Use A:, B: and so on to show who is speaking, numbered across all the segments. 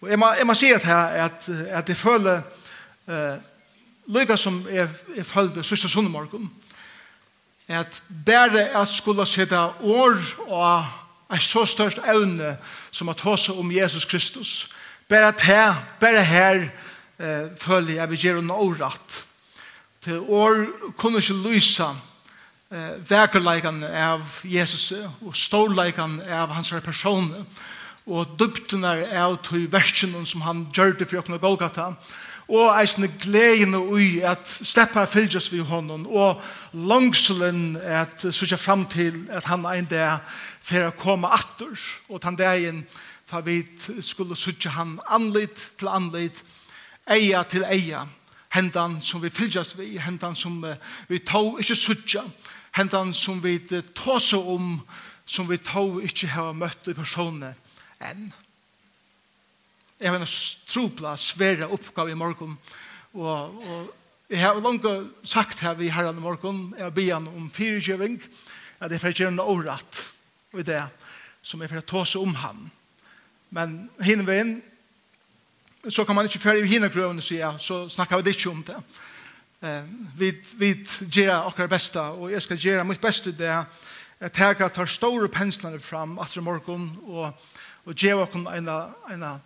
A: Og jeg må, jeg må si at her, at, at jeg føler uh, lykke som jeg, jeg følte sørste søndemorgen, at bare at skulle sitte år og et så størst evne som at hose om Jesus Kristus, bare at her, bare her uh, føler jeg vi gjør noe rett. Til år kunne ikke lyse uh, vekerleikene av Jesus og storleikene av hans personer, og er av tog versjonen som han gjør det for åkne Golgata, og eisne gleden ui at steppa fylgjøs vi honom, og langselen at sykja fram til at han ein dag fer a koma atter, og tan dagen ta vit skulle sykja han anlit til anlit, eia til eia, hendan som vi fylgjøs vi, hendan som vi tog ikkje sykja, hendan som vi tåse om, som vi tog ikkje hava møtt i personet, enn. Jeg har en trupla, svære oppgave i morgen, og, og jeg har langt sagt her vi herren i morgen, jeg har byen om firekjøving, at jeg får gjøre noe overratt i det, som jeg får ta seg om han. Men hinner vi inn, så kan man ikke føre i hinne grøvene, sier jeg, så snakker vi ikke om det. Eh, vi, vi gjør akkurat beste, og jeg skal gjøre mitt beste det, jeg tar tar store penslene fram, at i morgen, og og gjeva okkom eina, eina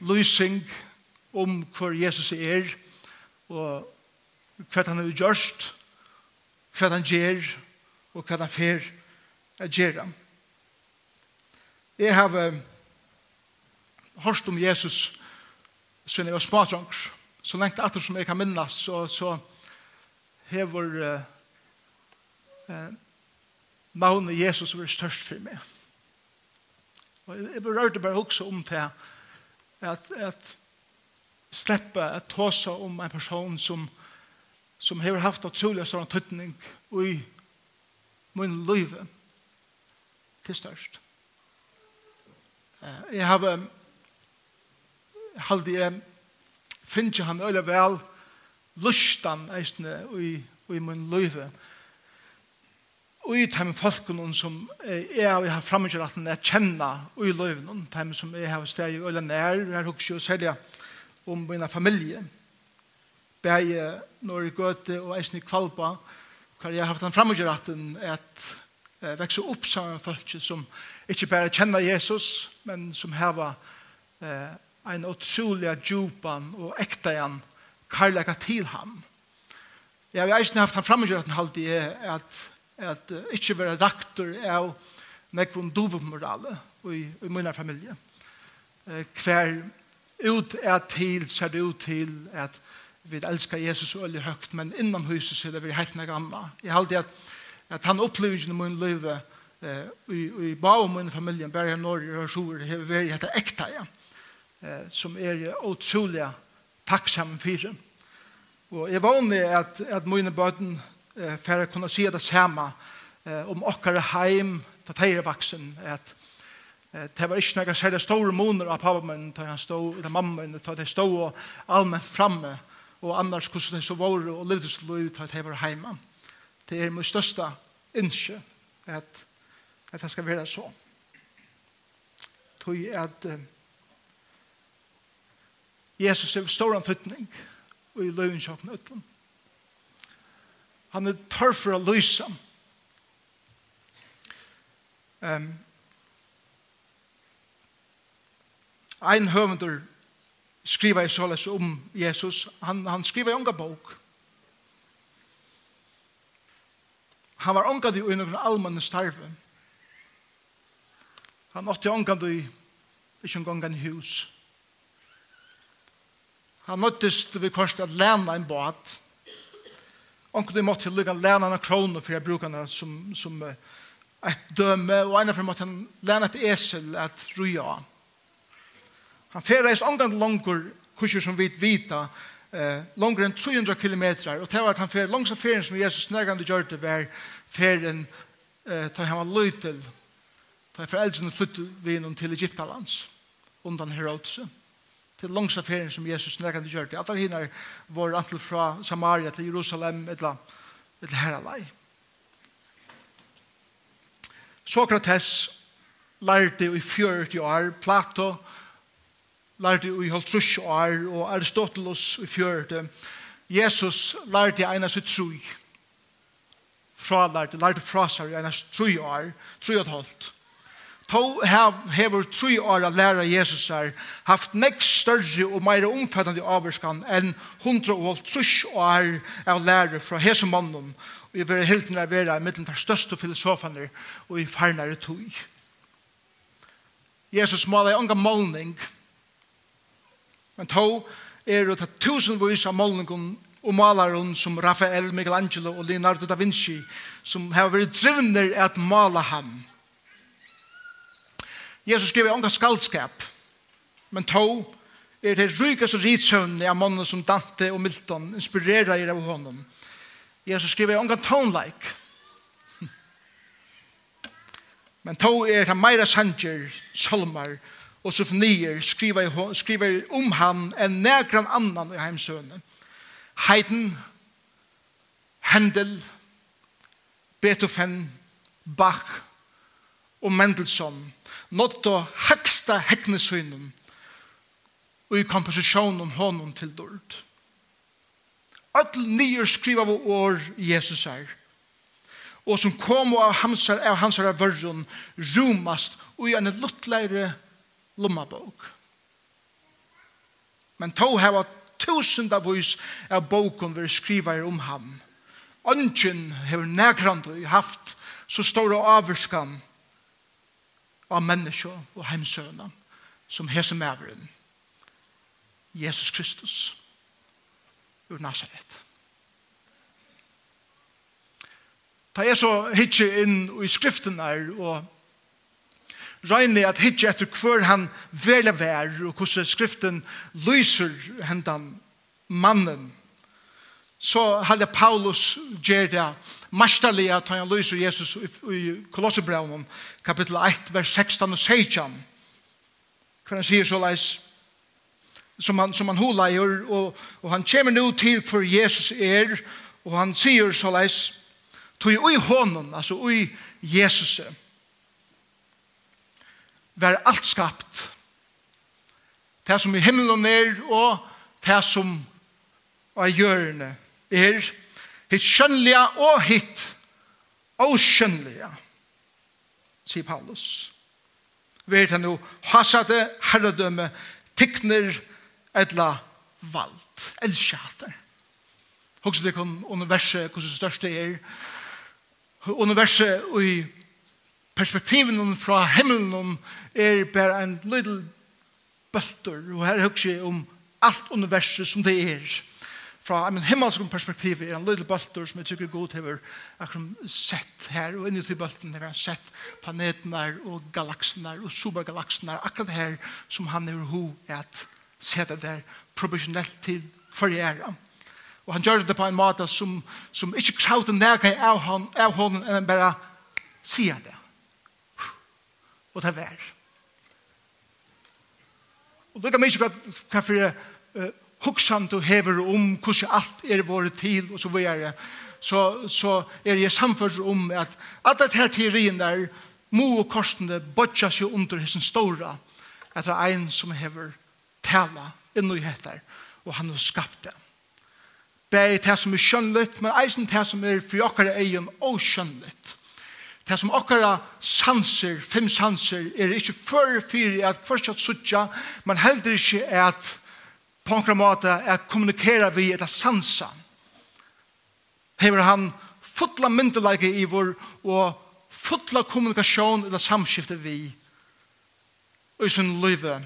A: lysing om hvor Jesus er og hva han har gjørst, hva han gjør og hva han fer å gjøre. Jeg har uh, hørt om Jesus siden jeg var smadrangs. Så lengt etter som jeg kan minnes, så, så hever uh, uh, navnet Jesus vært størst for meg. Og jeg berørte bare også om det, at, at slippe at tåse om en person som, som har haft en trolig stor tøtning i min liv til størst. Jeg har halde jeg finner han øyne vel lustan eisne i, i min liv Og i de folkene som jeg har hatt fremmedgjør at jeg kjenner i løven, de som jeg har steg i øyne nær, jeg har også særlig om min familie, bæge når jeg går til og eisen i kvalpa, hvor jeg har haft den fremmedgjør at jeg vekser opp sammen med folk som ikke bare kjenner Jesus, men som har eh, en utrolig djupan og ekte igjen karlæga til ham. Jeg har eisen haft han fremmedgjør at han halte i at at uh, ikke være raktor av nekvun dovmorale i, i min familie. Uh, hver ut er til, ser det ut til at vi elskar Jesus og øyelig høgt, men innan huset så er det vi helt nek anna. Jeg halte at, at han opplever ikke min liv uh, i, i ba om min familie, bare i Norge og sjor, har vært etter ekta, ja. Eh, som er utrolig takksam for. Og jeg var at, at mine bøten för att kunna se det samma eh om åkare heim ta teir vaksen at det var ikke noen særlig store måneder av pappa min da han stod, eller mamma min da de stod og allmenn framme og annars hvordan det så var og levde sitt liv da de var heima det er min største innskje at, at det skal være så. Tog at Jesus er stor anfytning og i løvnsjåkne utenfor Han er tørr for å lyse. Um, ein høvendur skriva i såles om Jesus. Han, han skriva i unga bok. Han var unga i unga allmanne starve. Han åtte unga i ikke en gang hus. Han nåttist vi korset at lena en båt. Onkel måtte til lukka læna av kroner for jeg bruker den som, som et døme, og ene for måtte han læna et esel at røya av. Han ferreis omgang langer, kurser som vi vita, eh, langer enn 300 kilometer, og det var at han ferreist langs av ferien som Jesus nærgande gjør det var ferien eh, ta løy til, ta foreldrene flyttet vi innom til Egyptalands, undan Herodse til langsa ferien som Jesus nekkan gjør det. Altar hinner var antil fra Samaria til Jerusalem, etla, etla heralai. Sokrates lærte i 40 år, Plato lærte i 50 år, og Aristoteles i 40. Jesus lærte i einas i tru. Fra lærte, lærte fra seg i einas tru år, tru og holdt to hever tru år av læra Jesus er haft nek større og meira omfattande avvarskan enn hundra og trus år av læra fra hese mannen, og i vera helt nær vera i middelen av største filosofene og i farnare tog. Jesus maler i unga målning, men to er det tusenvis av målningen og malaren som Raphael, Michelangelo og Leonardo da Vinci som har vært drivner at mala ham. Jesus skriver om skaldskap, men to er det rykast og ritsøvnene av mannen som Dante og Milton inspirerer i av honom. Jesus skriver om tonelike, men to er det meira sanger, solmar og sofnier skriver, skriver om ham enn nekran annan i heimsøvnene. Heiden, Händel, Beethoven, Bach og Mendelssohn – nåtto heksta heknesynen og i komposisjonen honom til dord. Öll nye skriva av år Jesus er og som kom av hans, av hans av vörrun rumast og i en luttleire lommabok. Men to hava tusenda vis av boken vi skriver om ham. Ønsken hever negrande haft så stor avvurskan av mennesker og heimsøvna som hese mæveren Jesus Kristus ur Nazaret. Ta jeg så hitje inn i skriften her og regner at hitje etter hver han velger vær og hvordan skriften lyser hendan mannen så hadde Paulus gjør det masterlig at han lyser Jesus i Kolossebraunen kapitel 1 vers 16 og 16 hver han sier så leis som han, som han holeier og, og han kommer nå til for Jesus er og han sier så leis tog i hånden altså i Jesus var alt skapt. Det som i himmelen er og det som er hjørne er hitt skjønnelige og hitt åskjønnelige, sier Paulus. Vi er til nå hasade, herredømme, tikkner etla vald, elskjater. Hoks det kom universet, hvordan største er, universet og i perspektiven fra himmelen er bare en liten bølter, og her hoks jeg om alt universet som det er, fra en himmelsk perspektiv er en lille bølter som jeg tykker god hever akkurat sett her og inni til bølten har han sett planetene og galaksene og supergalaksene akkurat her som han er ho at sette der proportionelt til for jeg er. Og han gjør det på en måte som, som ikke kravde nærke av, han, av hånden enn bare sier det. Og det er vær. Og det kan mye hva for uh, hugsan du hever om hvordan alt er våre til og så videre, så, så er jeg samfunns om at alt det her teorien der må og korsene bodja seg under hessen stora at det er en som hever tala inn i hettar og han har skapt det. Bæg det som er skjønnligt, men eisen det som er for okkara egen og skjønnligt. Det som okkara sanser, fem sanser, er ikke før fyrir at først at suttja, men heldur ikke at på en måte er kommunikera vi etter sansa. Hever han fotla myndelaike i vår og fotla kommunikasjon eller samskifte vi og i sin løyve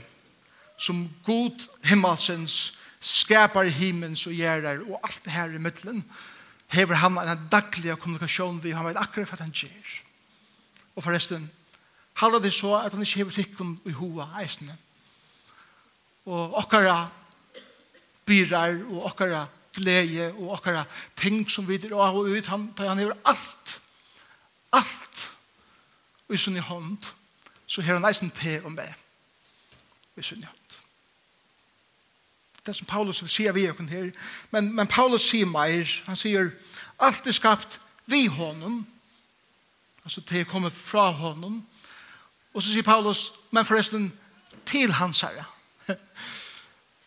A: som god himmelsens skapar himmens og gjerrar og alt det her i middelen hever han en daglig kommunikasjon vi han vet akkurat hva han gjør og forresten halda det så at han ikke hever tikkum i hoa eisne og okkara byrar og okkara glede og okkara ting som vi drar av og ut. Han, han hever alt, alt i sin hånd, så her han eisen til og med i sin hånd. Det som Paulus vil sier vi er her, men, men Paulus sier mer. han sier, alt er skapt vi hånden, altså te kommer fra hånden, og så sier Paulus, men forresten til hans herre.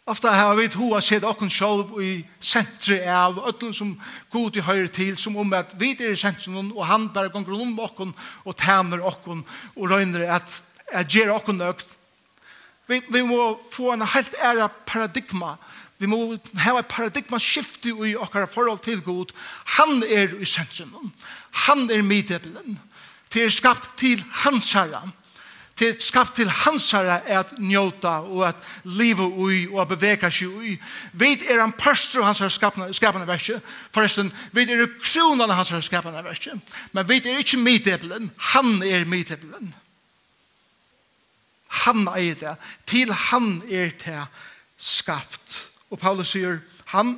A: Ofta har vi hoa sett okken sjolv i sentri av ötlun som god i høyre til, som om at vi er i sentrum, og han bare gonger om okken og tamer okken og røyner at, jeg gjer okken nøgt Vi, vi må få en helt æra paradigma. Vi må ha et paradigma skifte i okkar forhold til god. Han er i sentrum. Han er midebelen. Det er skapt til hans herre til skapt til hansare at njóta og at liva ui og at beveka sig ui. Vi er en pastor av hansare skapande verset. Forresten, vi er kronan av hansare skapande verset. Men vi er ikke midtebelen. Han er midtebelen. Han er det. Til han er det skapt. Og Paulus sier, han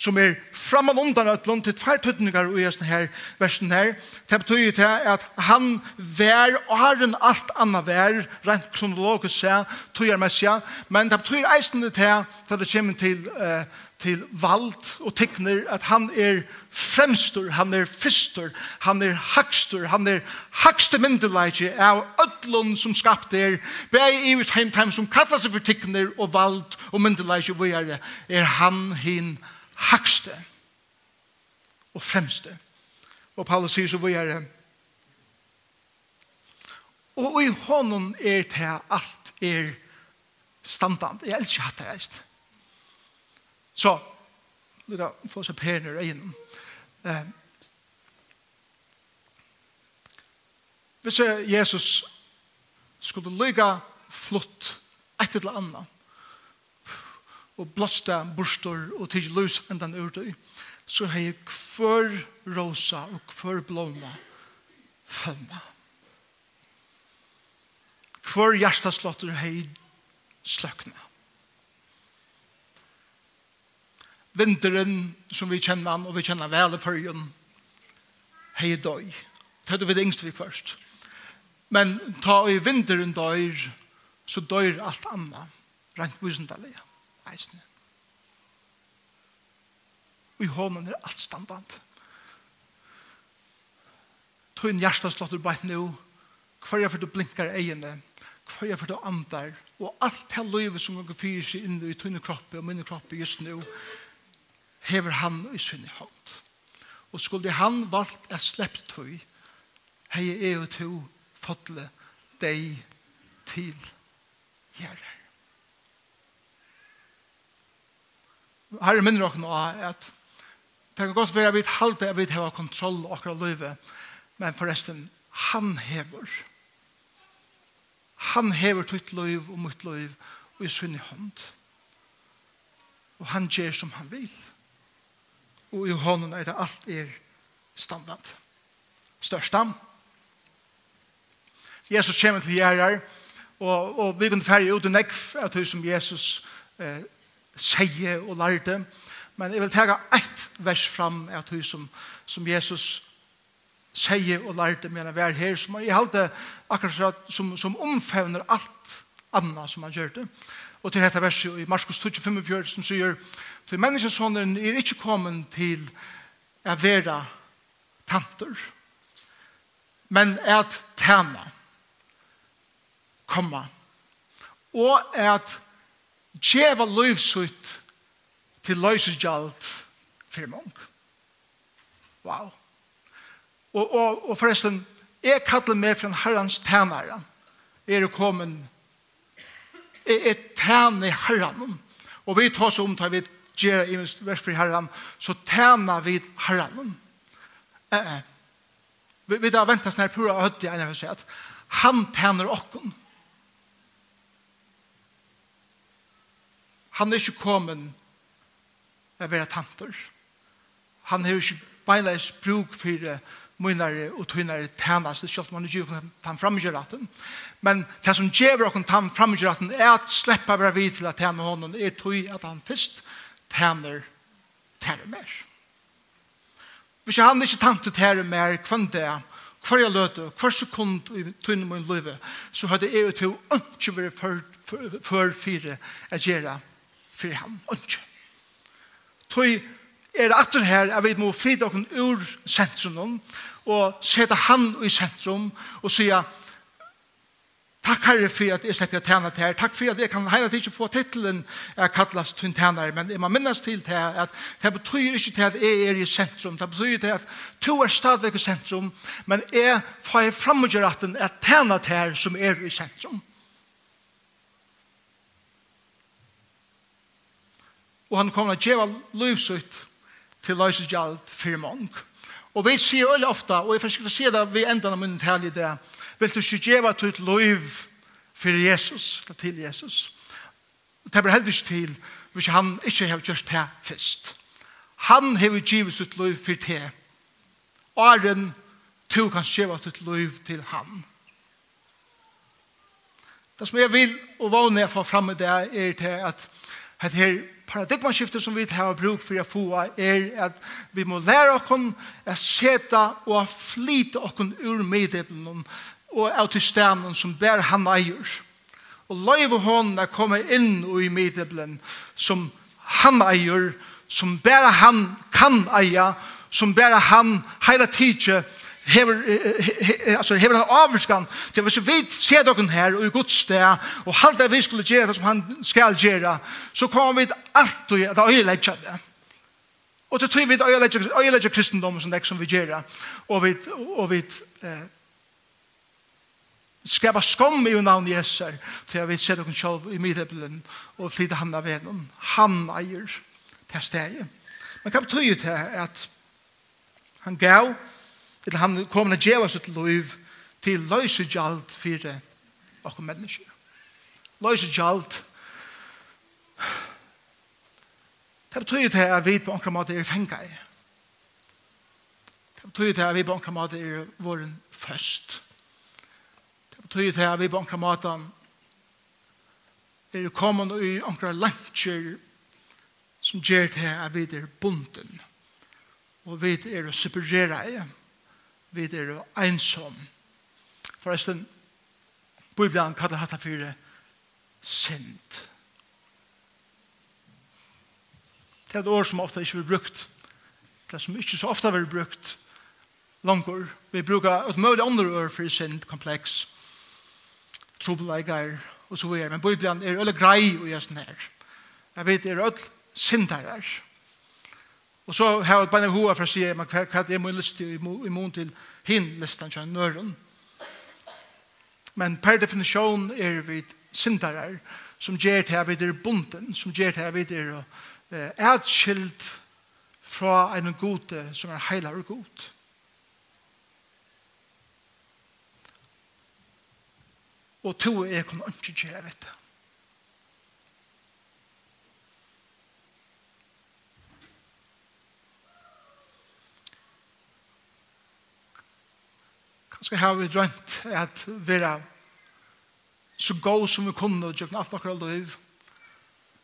A: som er framman undan ötlund til tvær tøtningar i hesten her versen her. Det betyr til at han vær og har en alt anna vær rent kronologisk seg tøyer seg, men det betyr eisen til at det kommer til eh, til vald og tekner at han er fremstor, han er fyrstor, han er hakstor, han er hakste myndelegi av ödlun som skapte er, bei i heimtheim som kallar seg for tekner og vald og myndelegi og vi er, er han hin hakste og fremste. Og Paulus sier så vi er og i hånden er det alt er standant. Jeg elsker hatt det reist. Så, du kan få seg perner øynene. Eh, hvis Jesus skulle lykke flott et eller annet, og blåsta burstor og til løs hendan urdøy, så har jeg kvør rosa og kvør blåma følma. Kvør hjertaslotter har jeg sløkna. Vinteren som vi kjenner han, og vi kjenner vel i førjen, har jeg døy. Det hadde vi det yngste vi først. Men ta i vinteren døyr, så døyr alt annet, rent visendalega eisne. Og i hånden er alt standant. Tøyen hjertet slått slåttur bæt nu, hver jeg for du blinkar egene, hver jeg for du andar, og alt det løyve som går fyrir seg inn i tøyne kroppe og minne kroppe just nu, hever han i sinne hånd. Og skulle han valgt er sleppt tøy, hei er jo to fotle deg til gjerrer. herre minner okken av at det kan godt være at vi halte at vi har kontroll akkurat livet, men forresten, han hever. Han hever tøyt liv og mot liv og i sunn i hånd. Og han gjør som han vil. Og i hånden er det alt er standard. Størsta. Jesus kommer til gjerrar, og, og vi kan ferdig ut i nekv av det som Jesus eh, seie og lærte. Men jeg vil tega eitt vers fram av tog som, som Jesus seie og lærte med en vær her, som jeg halte akkurat som, som omfevner alt anna som han gjør det. Og til dette verset i Marskos 25, som sier, til menneskesånden er ikke kommet til å være tanter, men at tjene, komme, og at djeva løyvsut til løysesgjalt for mong. Wow. Og, og, og forresten, jeg kallar meg fra herrens tænare. Jeg er kommet jeg er tæne herren. Og vi tar så om tar vi gjør i vers for herren, så tæna vi herren. Eh, eh. Vi, vi tar ventas nær pura høtti enn jeg vil si at han tæner okken. Han er ikke kommet å være tanter. Han er ikke beinleis bruk for munare og tunnare tænast, selv om man ikke kan ta framgjøraten. Men det som gjør oss ta framgjøraten er at slippe være vid til å tæne honom er tog at han først tæner tæner mer. Hvis han ikke tante tæner mer, hvem det er, hver jeg løte, hver sekund i tøyne min løyve, så hadde jeg jo å ikke vært før fire å gjøre for ham. Ikke. Tøy er atter her at vi må flytte oss ur sentrum og sette han i sentrum og sige Takk herre for at jeg slipper å tjene til her. Takk for at jeg kan heile til ikke få titlen jeg kallas til tjener, men jeg må minnes til til at det betyr ikke til at jeg er i sentrum, det betyr til at to er stadigvæk i sentrum, men jeg får frem og gjøre at jeg tjener til her som er i sentrum. og han kommer til å gjøre livsut til løse gjald for mange. Og vi sier veldig ofte, og jeg forsøker å si det ved enden av min tale i det, vil du ikke gjøre til et liv for Jesus, til Jesus. Det blir heldig til hvis han ikke har gjort det først. Han har givet sitt liv for det. Og Åren to kan skjeva sitt liv til han. Det som jeg vil og vågne jeg får frem med det er til at at her paradigmaskiftet som vi har bruk for å få er at vi må lære oss å seta og flyte oss ur meddelen og av til stenen som bærer han eier. Og løyve hånden er kommet inn i middelen som han eier, som bærer han kan eie, som bærer han hele tiden hever, altså, hever en avvurskan til hvis vi ser dere her og i Guds sted og halte vi skulle gjøre det som han skal gjøre så kommer vi alltid at det øyelegger det. Og til tog vi at øyelegger kristendom som det som vi gjør og vi, og vi eh, skapa skom i navn Jesu til vi ser dere selv i middelbelen og flytta han av vennen han eier til stedet men hva betyr det at han gav Eller han kommer til djeva sitt liv til løse gjald for okkur mennesker. Løse gjald det betyr det at vi på omkring måte er fengar. Det betyr det at vi på omkring måte er våren først. Det betyr til at vi på omkring måte er kommet i omkring lantjer som gjør det at vi er bunden og vi er separeret vi er ensom. Forresten, Bibelen kallar hatt fyrir synd. Det er et år som ofte ikke blir brukt. Det som ikke så ofte blir brukt langer. Vi brukar et mulig andre år for synd, kompleks, trobeleikar og så videre. Men Bibelen er veldig grei og gjør sånn her. Jeg vet, det er ødel her. Og så har jeg bare hoa for å si hva, hva er min liste i mån til hin listan kjønn nøren. Men per definisjon er vi syndarar som gjør til at vi er bunden, som gjør til at vi er atskilt fra en gode som er heilar og god. Og to er jeg kunne ikke gjøre dette. Kanskje har vi drømt at vi er så god som vi kunne og gjøre alt akkurat liv.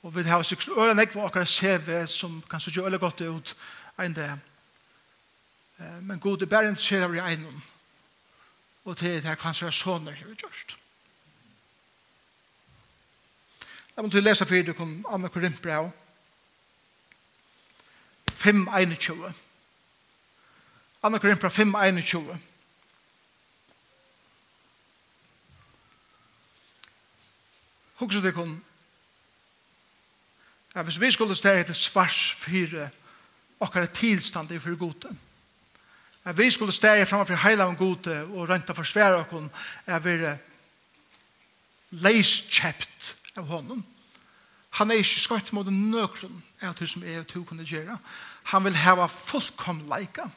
A: Og vi har sikkert øre ikke hva akkurat CV som kanskje gjør øyne godt ut enn det. Men god er bare interessert av i egnom. Og til det her kanskje er sånne vi gjort. Jeg må til å lese for dere om Anna Korintbrev. 5.21. Anna Korintbrev 5.21. Hugsa det kun. Ja, hvis vi skulle stå etter svars fire okkar tilstand i fyrir gode. Ja, vi skulle steg framfor heila om gode og renta for sværa okkar er vi leiskjept av honom. Han er ikke skatt mot nøkron av det som er to kunne gjøre. Han vil hava fullkomleika.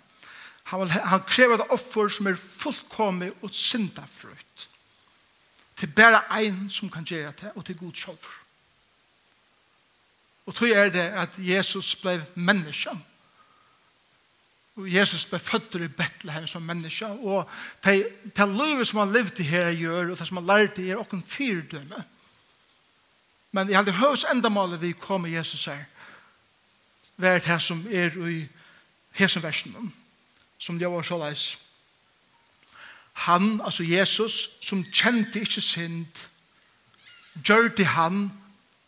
A: Han, vil, han krever et offer som er fullkomlig og syndafrøyt til bare ein som kan gjøre det, og til god sjolver. Og tog er det at Jesus ble menneske. Og Jesus ble født i Bethlehem som menneske. Og det, det livet som han levde her gjør, og det som han lærte er åkken fyrdømme. Men i alle høys endamålet vi kom med Jesus her, vært her som er i hesen versen, som det var så leis han, altså Jesus, som kjente ikke synd, gjør det han,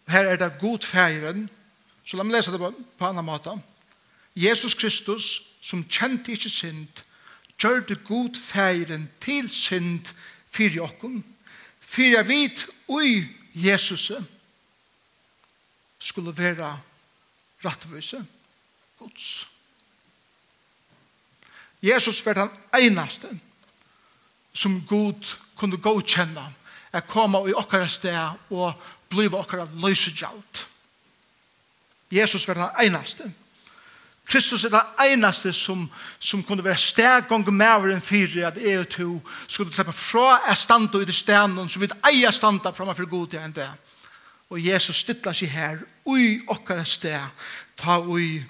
A: her er det god feiren, så la meg lese det på, på annen måte. Jesus Kristus, som kjente ikke synd, gjør det god feiren til synd for jokken, for jeg vet ui Jesus skulle være rettvise gods. Jesus var den eneste som som god kunne godkjenne er komme i okkara sted og blive okkara løsegjalt. Jesus var den eneste. Kristus er den eneste som, som kunne være stegong med enn fire at jeg og to skulle slippe fra er standa i det stenen som vi eier standa fra meg for god enn det. Og Jesus stittler seg her ui okkara sted ta ui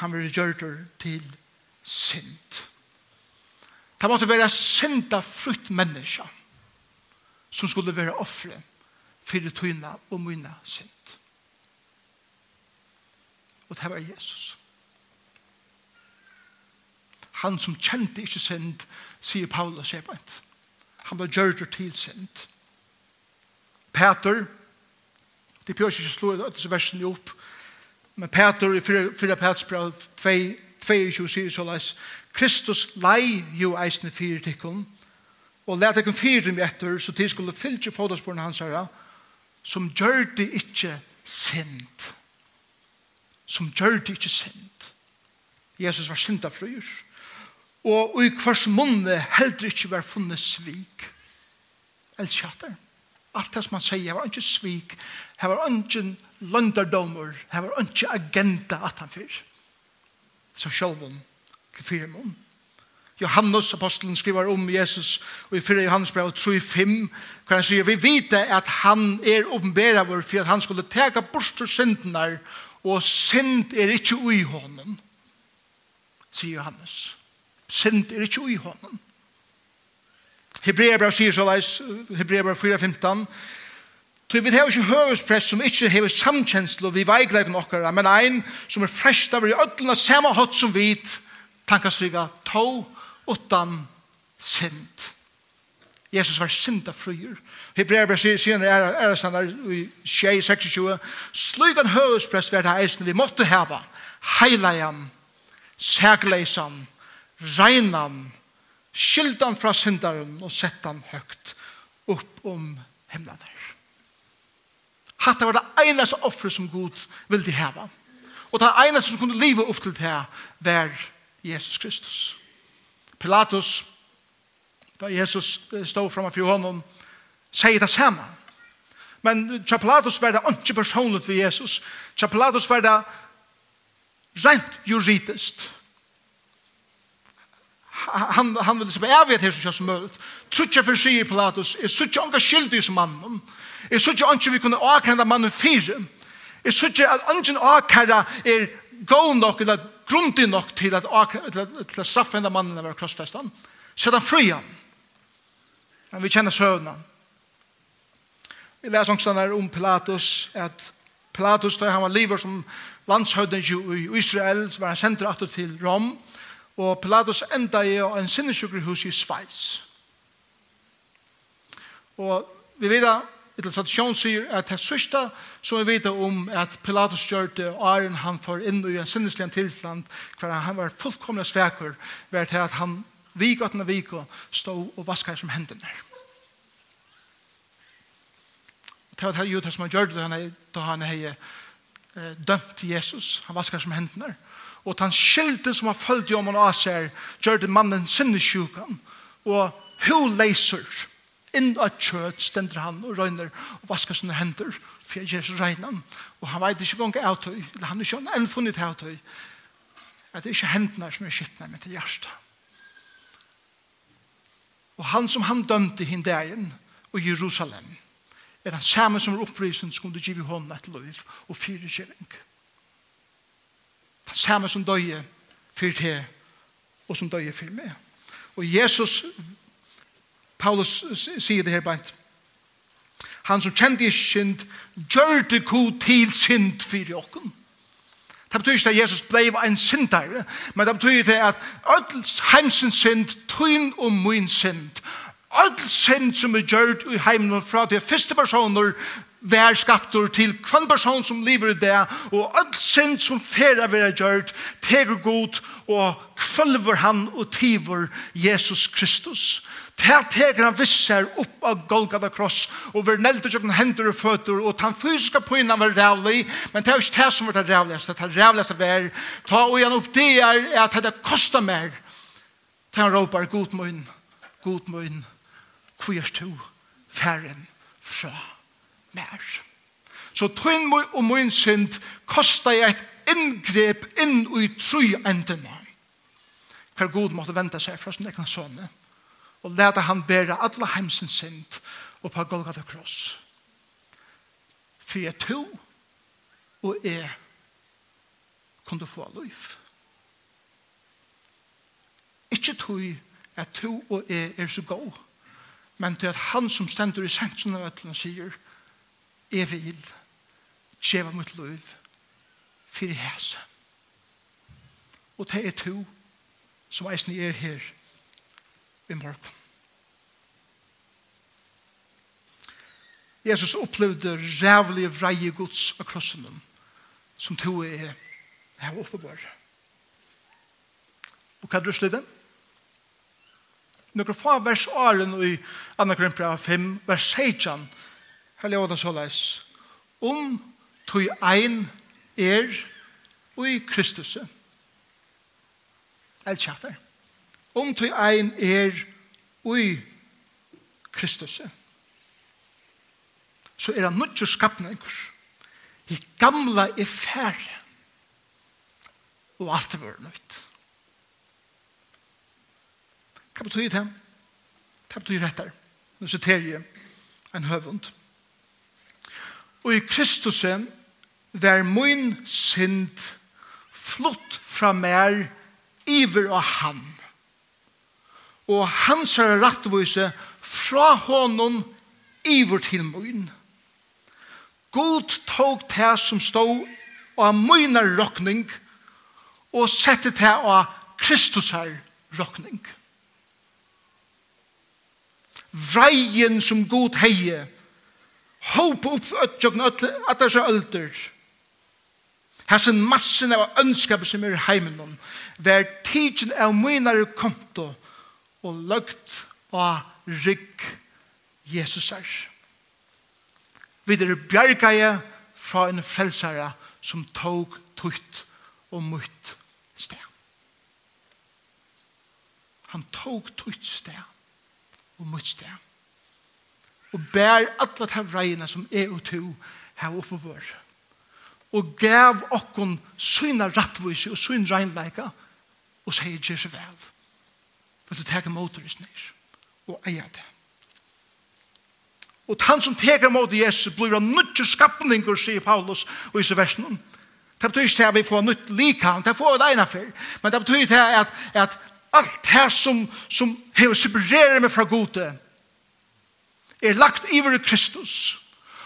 A: han vil gjøre til synd. Det måtte være synda frutt menneska som skulle være offre for tøyna og myna synd. Og det var Jesus. Han som kjente ikke synd, sier Paulus Ebert. Han ble gjørter til synd. Peter, det bjør ikke slå i dette versen opp, men Peter i 4. Peters brev 2, 22 sier så leis, Kristus lei jo eisne fire tikkun, og let ikkun fire dem etter, så til skulle fylgje fodasporen hans herra, som gjør det ikkje synd. Som gjør det ikkje synd. Jesus var synda fryr. og i hvers munne heldre ikkje var funnet svik. Elskjater. Alt det som han sier, her var ikke svik, her var ikke løndardommer, her var ikke agenda at han fyrir som om til firmon. Johannes apostelen skriver om Jesus og i 4 Johannes brev 3:5 kan han sige vi vite at han er åpenbæra vår for at han skulle teka bort syndene og synd er ikke ui hånden sier Johannes synd er ikke ui honom Hebreabra sier så leis Hebreabra 4:15 Så vi har ikke høvesprest som ikke har samkjenslo vi veikleggen okkara, men ein som er frest av i ødlene samme hatt som vit, tankasviga to utan synd. Jesus var synda fryer. Hebreer ber sier sier er er sanna i 26 slugan høvesprest vert eisen vi måtte hava heilajan sægleisan reinan skildan fra syndaren og settan høgt upp om himlanar. Hatta var det einaste offer som Gud ville heva. Og det einaste som kunne liva upp til det var Jesus Kristus. Pilatus, da Jesus stod framme for honom, sier det samme. Men tja Pilatus var det ikke personlig for Jesus. Tja Pilatus var det rent juridisk han, han ville slippe av etter som som mulig. Trutja for sig i Pilatus, jeg sutja anka skyldig som mannen, jeg sutja anka vi kunne avkenda mannen fire, så sutja at anka avkenda er god nok, eller grundig nok til at, til at straffe henne mannen over krossfestan, så er han fri han. Men vi kjenner søvnene. Vi leser også denne om Pilatus, at Pilatus, da han var livet som landshøvden i Israel, så var han sendt til Rom, og og Pilatus enda i en sinnesjukkerhus i Schweiz. Og vi vet at etter tradisjon sier at det sørste som vi vet om at Pilatus gjør det og Arjen han får inn i en sinneslig tilstand hver han var fullkomlig sveker ved at han vik og denne vik og stå og vaska som hendene. Og det var det jo det som han gjør det da han hei dømt Jesus. Han vaskar som hendene og den skilte som har følt om han av seg, gjør det mannen sinnesjukan, og hun leiser inn av kjøt, stender han og røyner, og vasker sine hender, for jeg gjør så regnen, og han vet ikke gong av tøy, eller han er ikke enn funnet av tøy, at det er ikke hendene som er skittene, men til hjertet. Og han som han dømte hinn dagen, og Jerusalem, er han samme som er opprisen, som du giver hånden et liv, og fyrtjøring. Og samme som døye for te og som døye for meg. Og Jesus, Paulus sier det her beint, han som kjente i synd, gjør det god til synd for jokken. Det betyr ikke at Jesus ble en syndare, men det betyr ikke at ødels heimsens synd, tøyn og min synd, All synd som er gjørt i heimen fra de første personer vær skaptur til kvann person som lever i det, og all synd som fer vera gjørt, tegur god, og kvalver han og tiver Jesus Kristus. Her teger han visser opp av Golgata kross og ver neldt jokken hender og føtter og tan fysiska pynan var rævlig men det er ikke det som var det rævligste det rævligste var ta og igjen opp det er at det kostar mer ta han råpar god munn god munn kvist to færren fra mer. Så tøyn og min synd kosta jeg et inngrep inn i tru endene. Hver god måtte vente seg fra sin egen sønne og lete han bære alle heimsens synd og på Golgata kross. For jeg to og jeg kunne få liv. Ikke tog at to og jeg er så god, men til at han som stender i sentrum av ætlen sier, Jeg vil tjeva mitt liv for i hæse. Og det er to som eisen er her i morgen. Jesus opplevde rævlige vreie gods av krossen som to er her oppe bare. Og hva er det slidde? Nøkker fra vers 8 i 2. Korinthia 5, vers 16, Her lever det så leis. Om tog ein er og i Kristus. Alt kjattar. Om tog ein er og i Kristus. Så er han nødt til å skapne en kurs. I gamla er færre. Og alt er vært nødt. Hva betyr det? Hva betyr det rettar? Nå sitter jeg en høvund. Hva Og i Kristusen var min synd flott fra mer iver av han. Og hans er rettvise fra honom iver til min. God tog det som stod av min rokning og sette det av Kristus her rokning. Vreien som God heier håp opp for at det er ølder. Hæsen massen av ønskaper som er i heimen vær tidsen av mynare konto og løgt og rygg Jesus er. Vi er bjergeie fra en frelsare som tog tutt og mutt sted. Han tog tutt sted og mutt sted og bær alle de reiene som er og to her oppe vår. Og gav okkon syna rattvise og syna regnleika og sier gjør seg vel. For du teker motorist nir og eier det. Og han som teker mot Jesus blir av nødtje skapninger, sier Paulus og i versen. Det betyr ikke at vi får nytt lika, det får vi det ene for. Men det betyr ikke at, at alt det som, som hever separerer meg fra gode, er lagt iver i Kristus.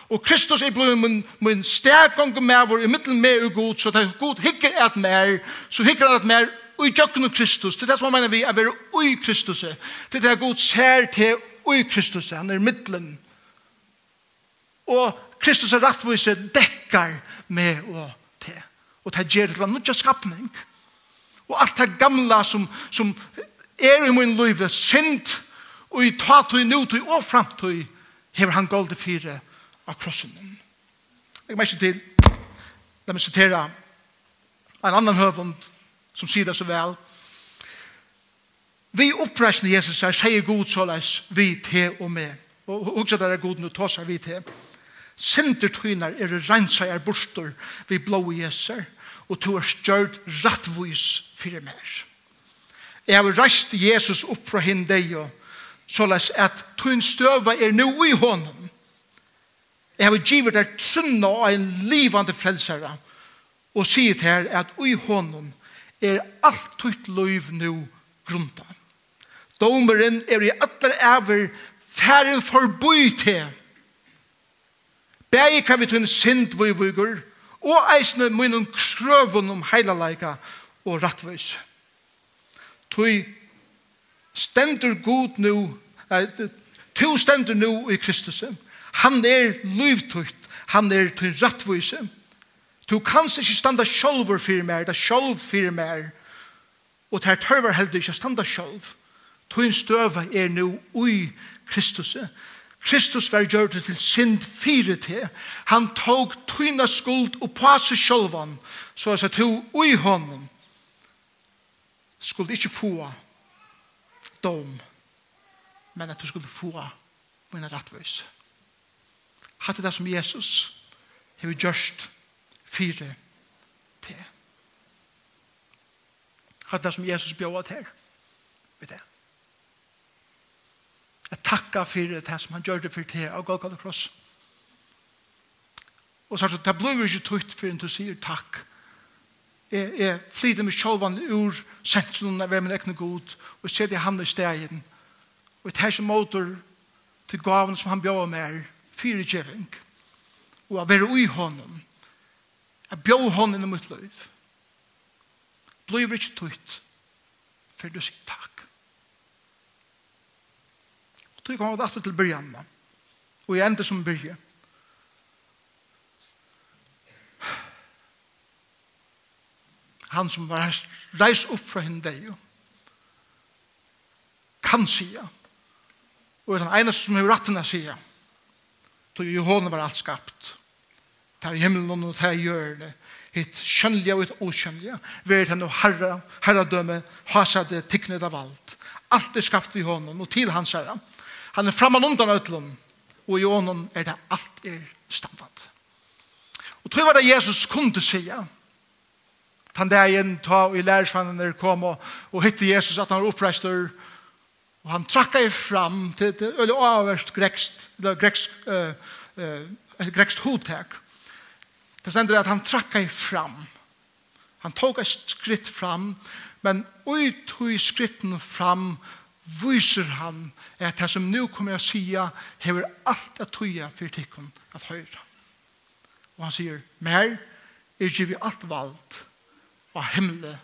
A: Og Kristus er blevet min, min stærkong med, vår, i middelen med er god, så det er god hikker et mer, så hikker et mer ui jøkken Kristus. Det er det som man mener vi, er være ui Kristus. Det er god ser til ui Kristus, han er middelen. Og Kristus er rettvise dekkar med og til. Og det gjør det til en skapning. Og alt det gamla som, som er i min liv, synd, og i tatøy, nutøy og framtøy hever han golde fire av krossen. Jeg må ikke til, la meg sitere en annan høvund som sier det så vel. Vi oppreisende Jesus her, sier god såleis, vi te og med. Og også der er god, nå tar seg vi te. Sinter tøyner er rensa er borster vi blå jeser, og to er stjørt rattvois fyrir mer. Jeg har reist Jesus opp fra hinn deg og så les at tun støva er nu i honom. Jeg har givet deg trunna av en livande frelsere og sier til her at ui honom er alt tutt liv nu grunda. Domeren er i atler ever færre forboi til. Bæg kan vi tunne sind vi vugur og eisne munnen krøvun om heilaleika og rattvis. Tui stendur god nu, to stendur nu i Kristus. Han er livtøyt, han er til rattvise. Du kanst ikke standa sjolver fyrir mer, det er sjolv fyrir mer, og det er tørver heldig ikke standa sjolv. Tøyn støva er nu ui Kristus. Kristus var gjør det til synd fire til. Han tog tøyna skuld og passe sjolvan, så jeg sa to ui honom skulle ikke få dom, men at du skulle få min rettvis. Hatt det som Jesus har gjørst fire til. Hatt det som Jesus bjør til. Vet det. Jeg takker for det som han gjør det for til av Golgata Kross. Og så er det, det blir ikke tøyt for en du sier takk jeg, jeg flyter meg sjålvan ur sentrum av min ekne god og ser det han i stegen og jeg tar ikke motor til gaven som han bjør med fire kjering og jeg være ui hånden jeg bjør hånden i mitt liv blir ikke tøyt for du sier takk og tog kommer var det til byrjan og jeg ender som byrjan han som var reis opp fra henne deg, kan sige, og er den eneste som er rettene å sige, til i hånden var alt skapt, til i himmelen og til i hjørnet, hitt kjønnelige og hitt okjønnelige, ved henne og herre, herredømme, hasade, tiknet av alt. Alt er skapt vi hånden, og til hans herre. Han er framan undan utlån, og i ånden er det alt er standard. Og tror jeg var det Jesus kunne sige, Tan der igjen ta og i lærersvannene kom og, og hitte Jesus at han var oppreistur og han trakka i fram til, til øyne avverst grekst, grekst, uh, uh, grekst hodtak det sender at han trakka i fram. Han tog et skritt fram men ut i skritten fram viser han at det som nu kommer jeg sia hever alt at tøya for tikkun at høyra og han sier mer er givet alt vald av himmelen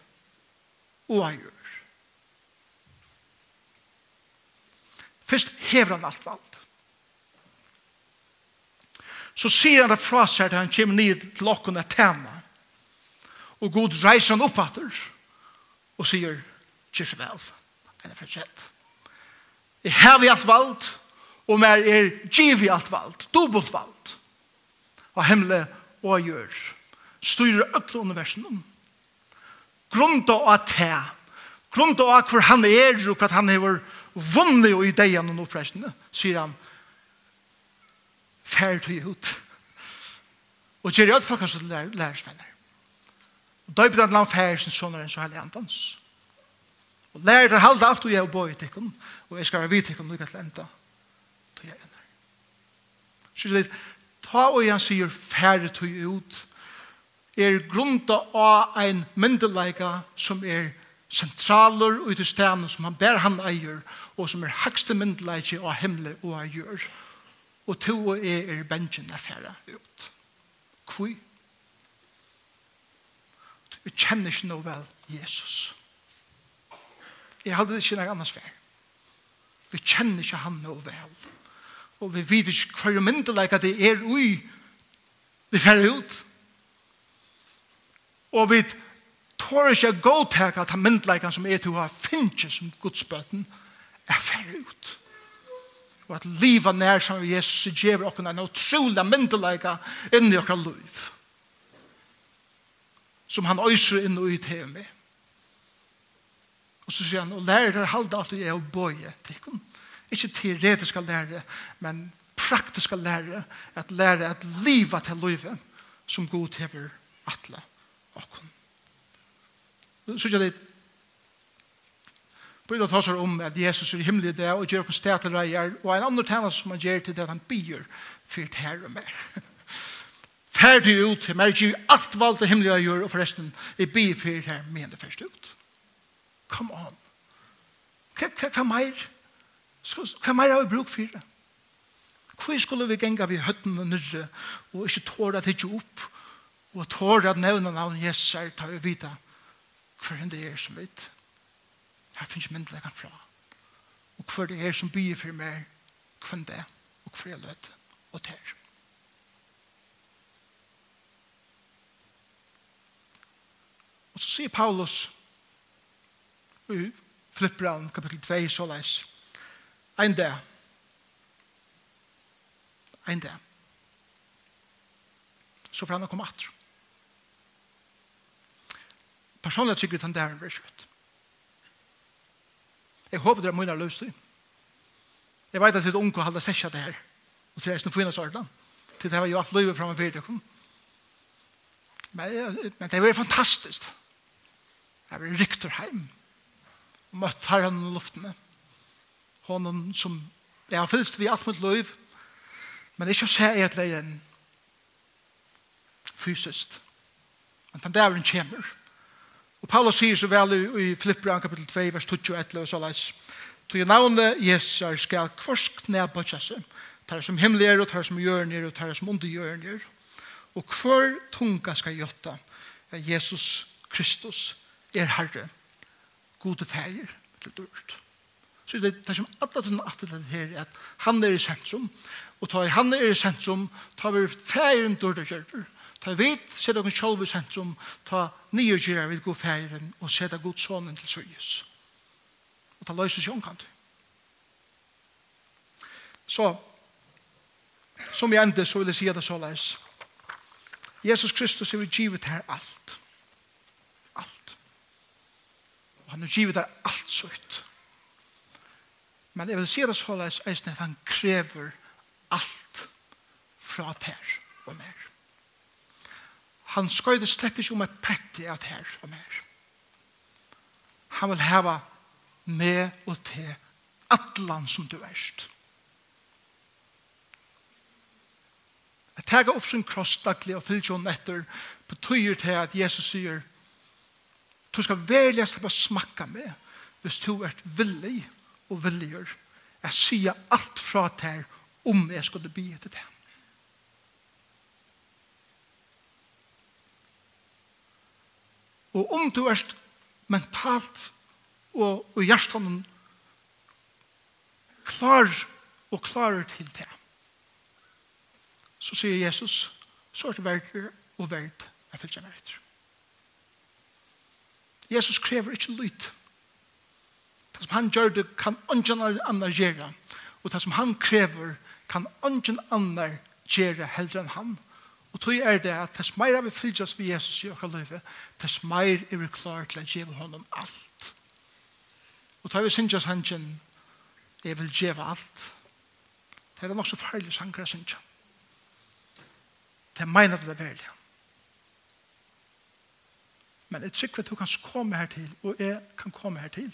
A: og av jord. Først hever han alt valgt. Så sier han det fra seg til han kommer ned til åkken et tema. Og god reiser han opp og sier, kjør seg vel, eller fortsett. Jeg har vi alt valgt, og mer er giv i alt valgt, dobbelt valgt. Og himmelen og av jord. Styrer ødel universen om grunda av te, grunda av hvor han er og hva han har vunnet i ideen og oppreisene, sier han, fær til ut. Og gjør jeg at folk har som lærersvenner. Og da er det en fær sin sånn og en så hellig andans. Og lærer det halda alt og jeg og i til og jeg skal være vidt til henne lukket til enda til jeg ender. Så det er ta og han sier færre tog ut, er grunda av ein myndeleika som er sentraler ut i stedet som han ber han eier, og som er høgste myndeleika av himmel og av gjør. Og to og er, er bensjen er færre ut. Kvui? vi kjenner ikke noe vel Jesus. Jeg hadde ikke noe annars vær. Vi kjenner ikke han noe vel. Og vi vet ikke hva at det er ui. Vi færre ut. Vi og vi tår ikke å godtake at myndleikene som er til å ha finnes som godsbøten er færre ut. Og at livet nær som Jesus gjør dere en utrolig myndleika inn i dere liv. Som han øyser inn og ut her med. Og så sier han, og lærer halde alt du er og bøye. Ikke teoretiske lærer, men praktiske lærer. At lære at livet til livet som god hever atle okkon. Sutja dit. Bøyla tasar om at Jesus er himmelig i det og gjør okkon sted til reier og en annen tæna som han gjør til det han byr fyrt her og mer. Ferdig ut, mer gjør alt valgt det himmelige jeg gjør og forresten jeg byr fyrt her men det først ut. Come on. Hva mer? Hva mer har vi bruk for det? Hvor skulle vi genga vi høttene nyrre og ikke tåra til ikke opp og tåre at nevne navn Jesus er, tar vi vite hver hende er som vet. Her finnes myndeleggen fra. Og hver det er som byer for meg, hver det, og hver jeg lød, og ter. Og så sier Paulus i Filippbraun kapittel 2 så leis Ein dag Ein dag Så får han komme atro personlig trygghet han der blir skjøtt. Jeg håper det er mye løst til. Jeg vet at det er unge å holde seg det her. Og til det er noe finnes ordene. Til det har jo alt løyve fremme og det. Men, men det var fantastisk. Jeg var rykter hjem. Og møtt herren i luftene. Hånden som jeg har fyllt ved alt mot løyve. Men ikke å se i et leien fysisk. Men den der kommer. kommer Og Paulus sier så vel i Filipper kapitel 2, vers 21, og så leis. «Tog i navnet Jesus skal kvarsk knæ på kjesse, tar som himmel er, og tar som hjørner, og tar som under hjørner. Og hver tunga skal gjøtta, at Jesus Kristus er Herre, gode feir til dørt.» Så det er som alle tunne atter det her, at han er i sentrum, og tar han er i sentrum, tar vi feiren dørt og kjørter. Ta vit, sett okkur sjálv i sentrum, ta nýjurgjera við god færen og setta god sonen til søyes. Og ta løysus sjón kant. Så, som jeg enda, så vil jeg si det så leis. Jesus Kristus er vi givet her alt. Alt. Og han er givet her alt så ut. Men jeg vil si det så leis, eisen at han krever alt fra ter og mer. Han skøyde slett ikke om et pette at her og mer. Han vil heva med og til atlan som du erst. Jeg tega opp sin kross daglig og fyllt netter på tøyer til at Jesus sier du skal velja å smakka med hvis du er villig og villigur jeg sier alt fra til om jeg skulle bli etter det. Og om du er mentalt og, og hjertan klar og klarer til det. Så sier Jesus, så er det verdt og verdt jeg fyller meg etter. Jesus krever ikke lyt. Det som han gjør det kan ungen annar gjøre. Og det som han krever kan ungen annar gjøre heller enn han. Og Og tog er det at tess meira vi fylgjast vi Jesus i okra løyve, tess meir er vi klar til å gjeva honom alt. Og tog vi syndjas hangen, jeg vil gjeva alt. Det er nok så farlig sanger syndja. Det meina det velja. Men jeg trykker at du kan komme her til, og jeg kan komme her til.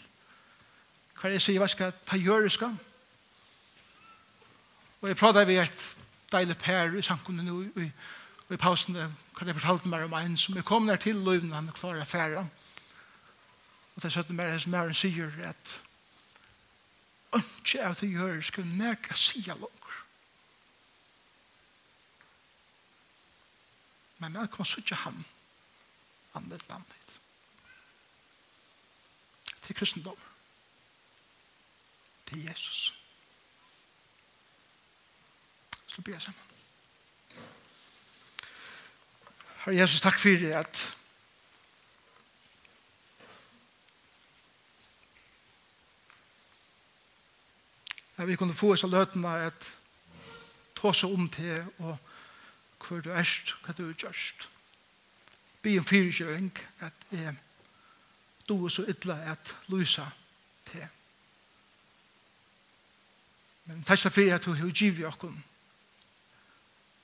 A: Hva er det jeg sier, hva skal jeg ta gjøre skal? Og jeg prater vi et deilig per i samkomne nå, i I pausen kan jeg fortalte meg om en som er kommet her til løyven han er klarer affæra. Og det er sånn mer som er en sier at ikke av det gjør skal neka sida langer. Men man kan sitte ham andet landet. Det er kristendom. Til Jesus. Så blir jeg sammen. Herre Jesus, takk for det at at vi kunne få oss av løtene at ta seg om til og hva du erst, hva du er gjørst. Be en fyrkjøring at jeg du er så ytla at lysa til. Men takk for at du har givet oss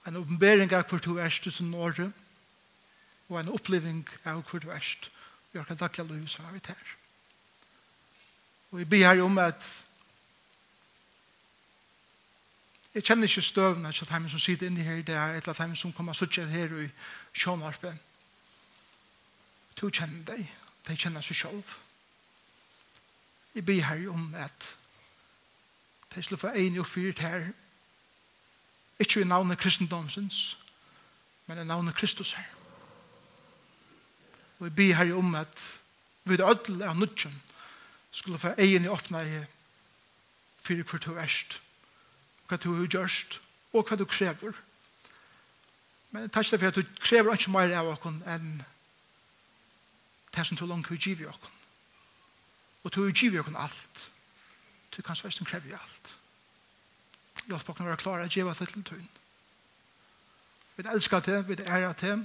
A: en oppenbering av hva du erst til Norge og og en oppleving av hvor du erst vi har kan daglig lov som har vi tar og jeg ber her om at jeg kjenner ikke støvende til dem som sitter inne her i det er et av dem som kommer og sitter her i sjånarpen du kjenner deg de kjenner seg selv jeg ber her om at de slår for en og fyrt her ikke i navnet kristendomsens men i navnet Kristus her. Og vi ber her om at vi er ødel av nødtjen skulle få egen i åpne i fire kvart du erst, hva du har gjørst, og hva du krever. Men takk for at du krever ikke mer av oss enn det som du langt vi giver oss. Og du har givet oss alt. Du kan svært som krever alt. Hjelp oss å være klare å gjøre det til tøyen. Vi elsker det, vi ærer det,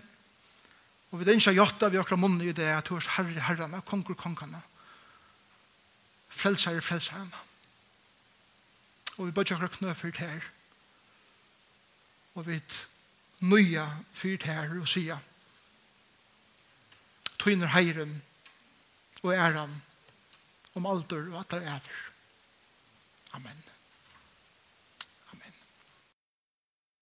A: Og vi ønsker jotta vi akkurat munne i det at hos herre herrene, konger kongene, frelsere frelserne. Og vi bøtter akkurat knø fyrt her. Og vi nøya fyrt her og sier tøyner heiren og æren om alder og at det er. Amen.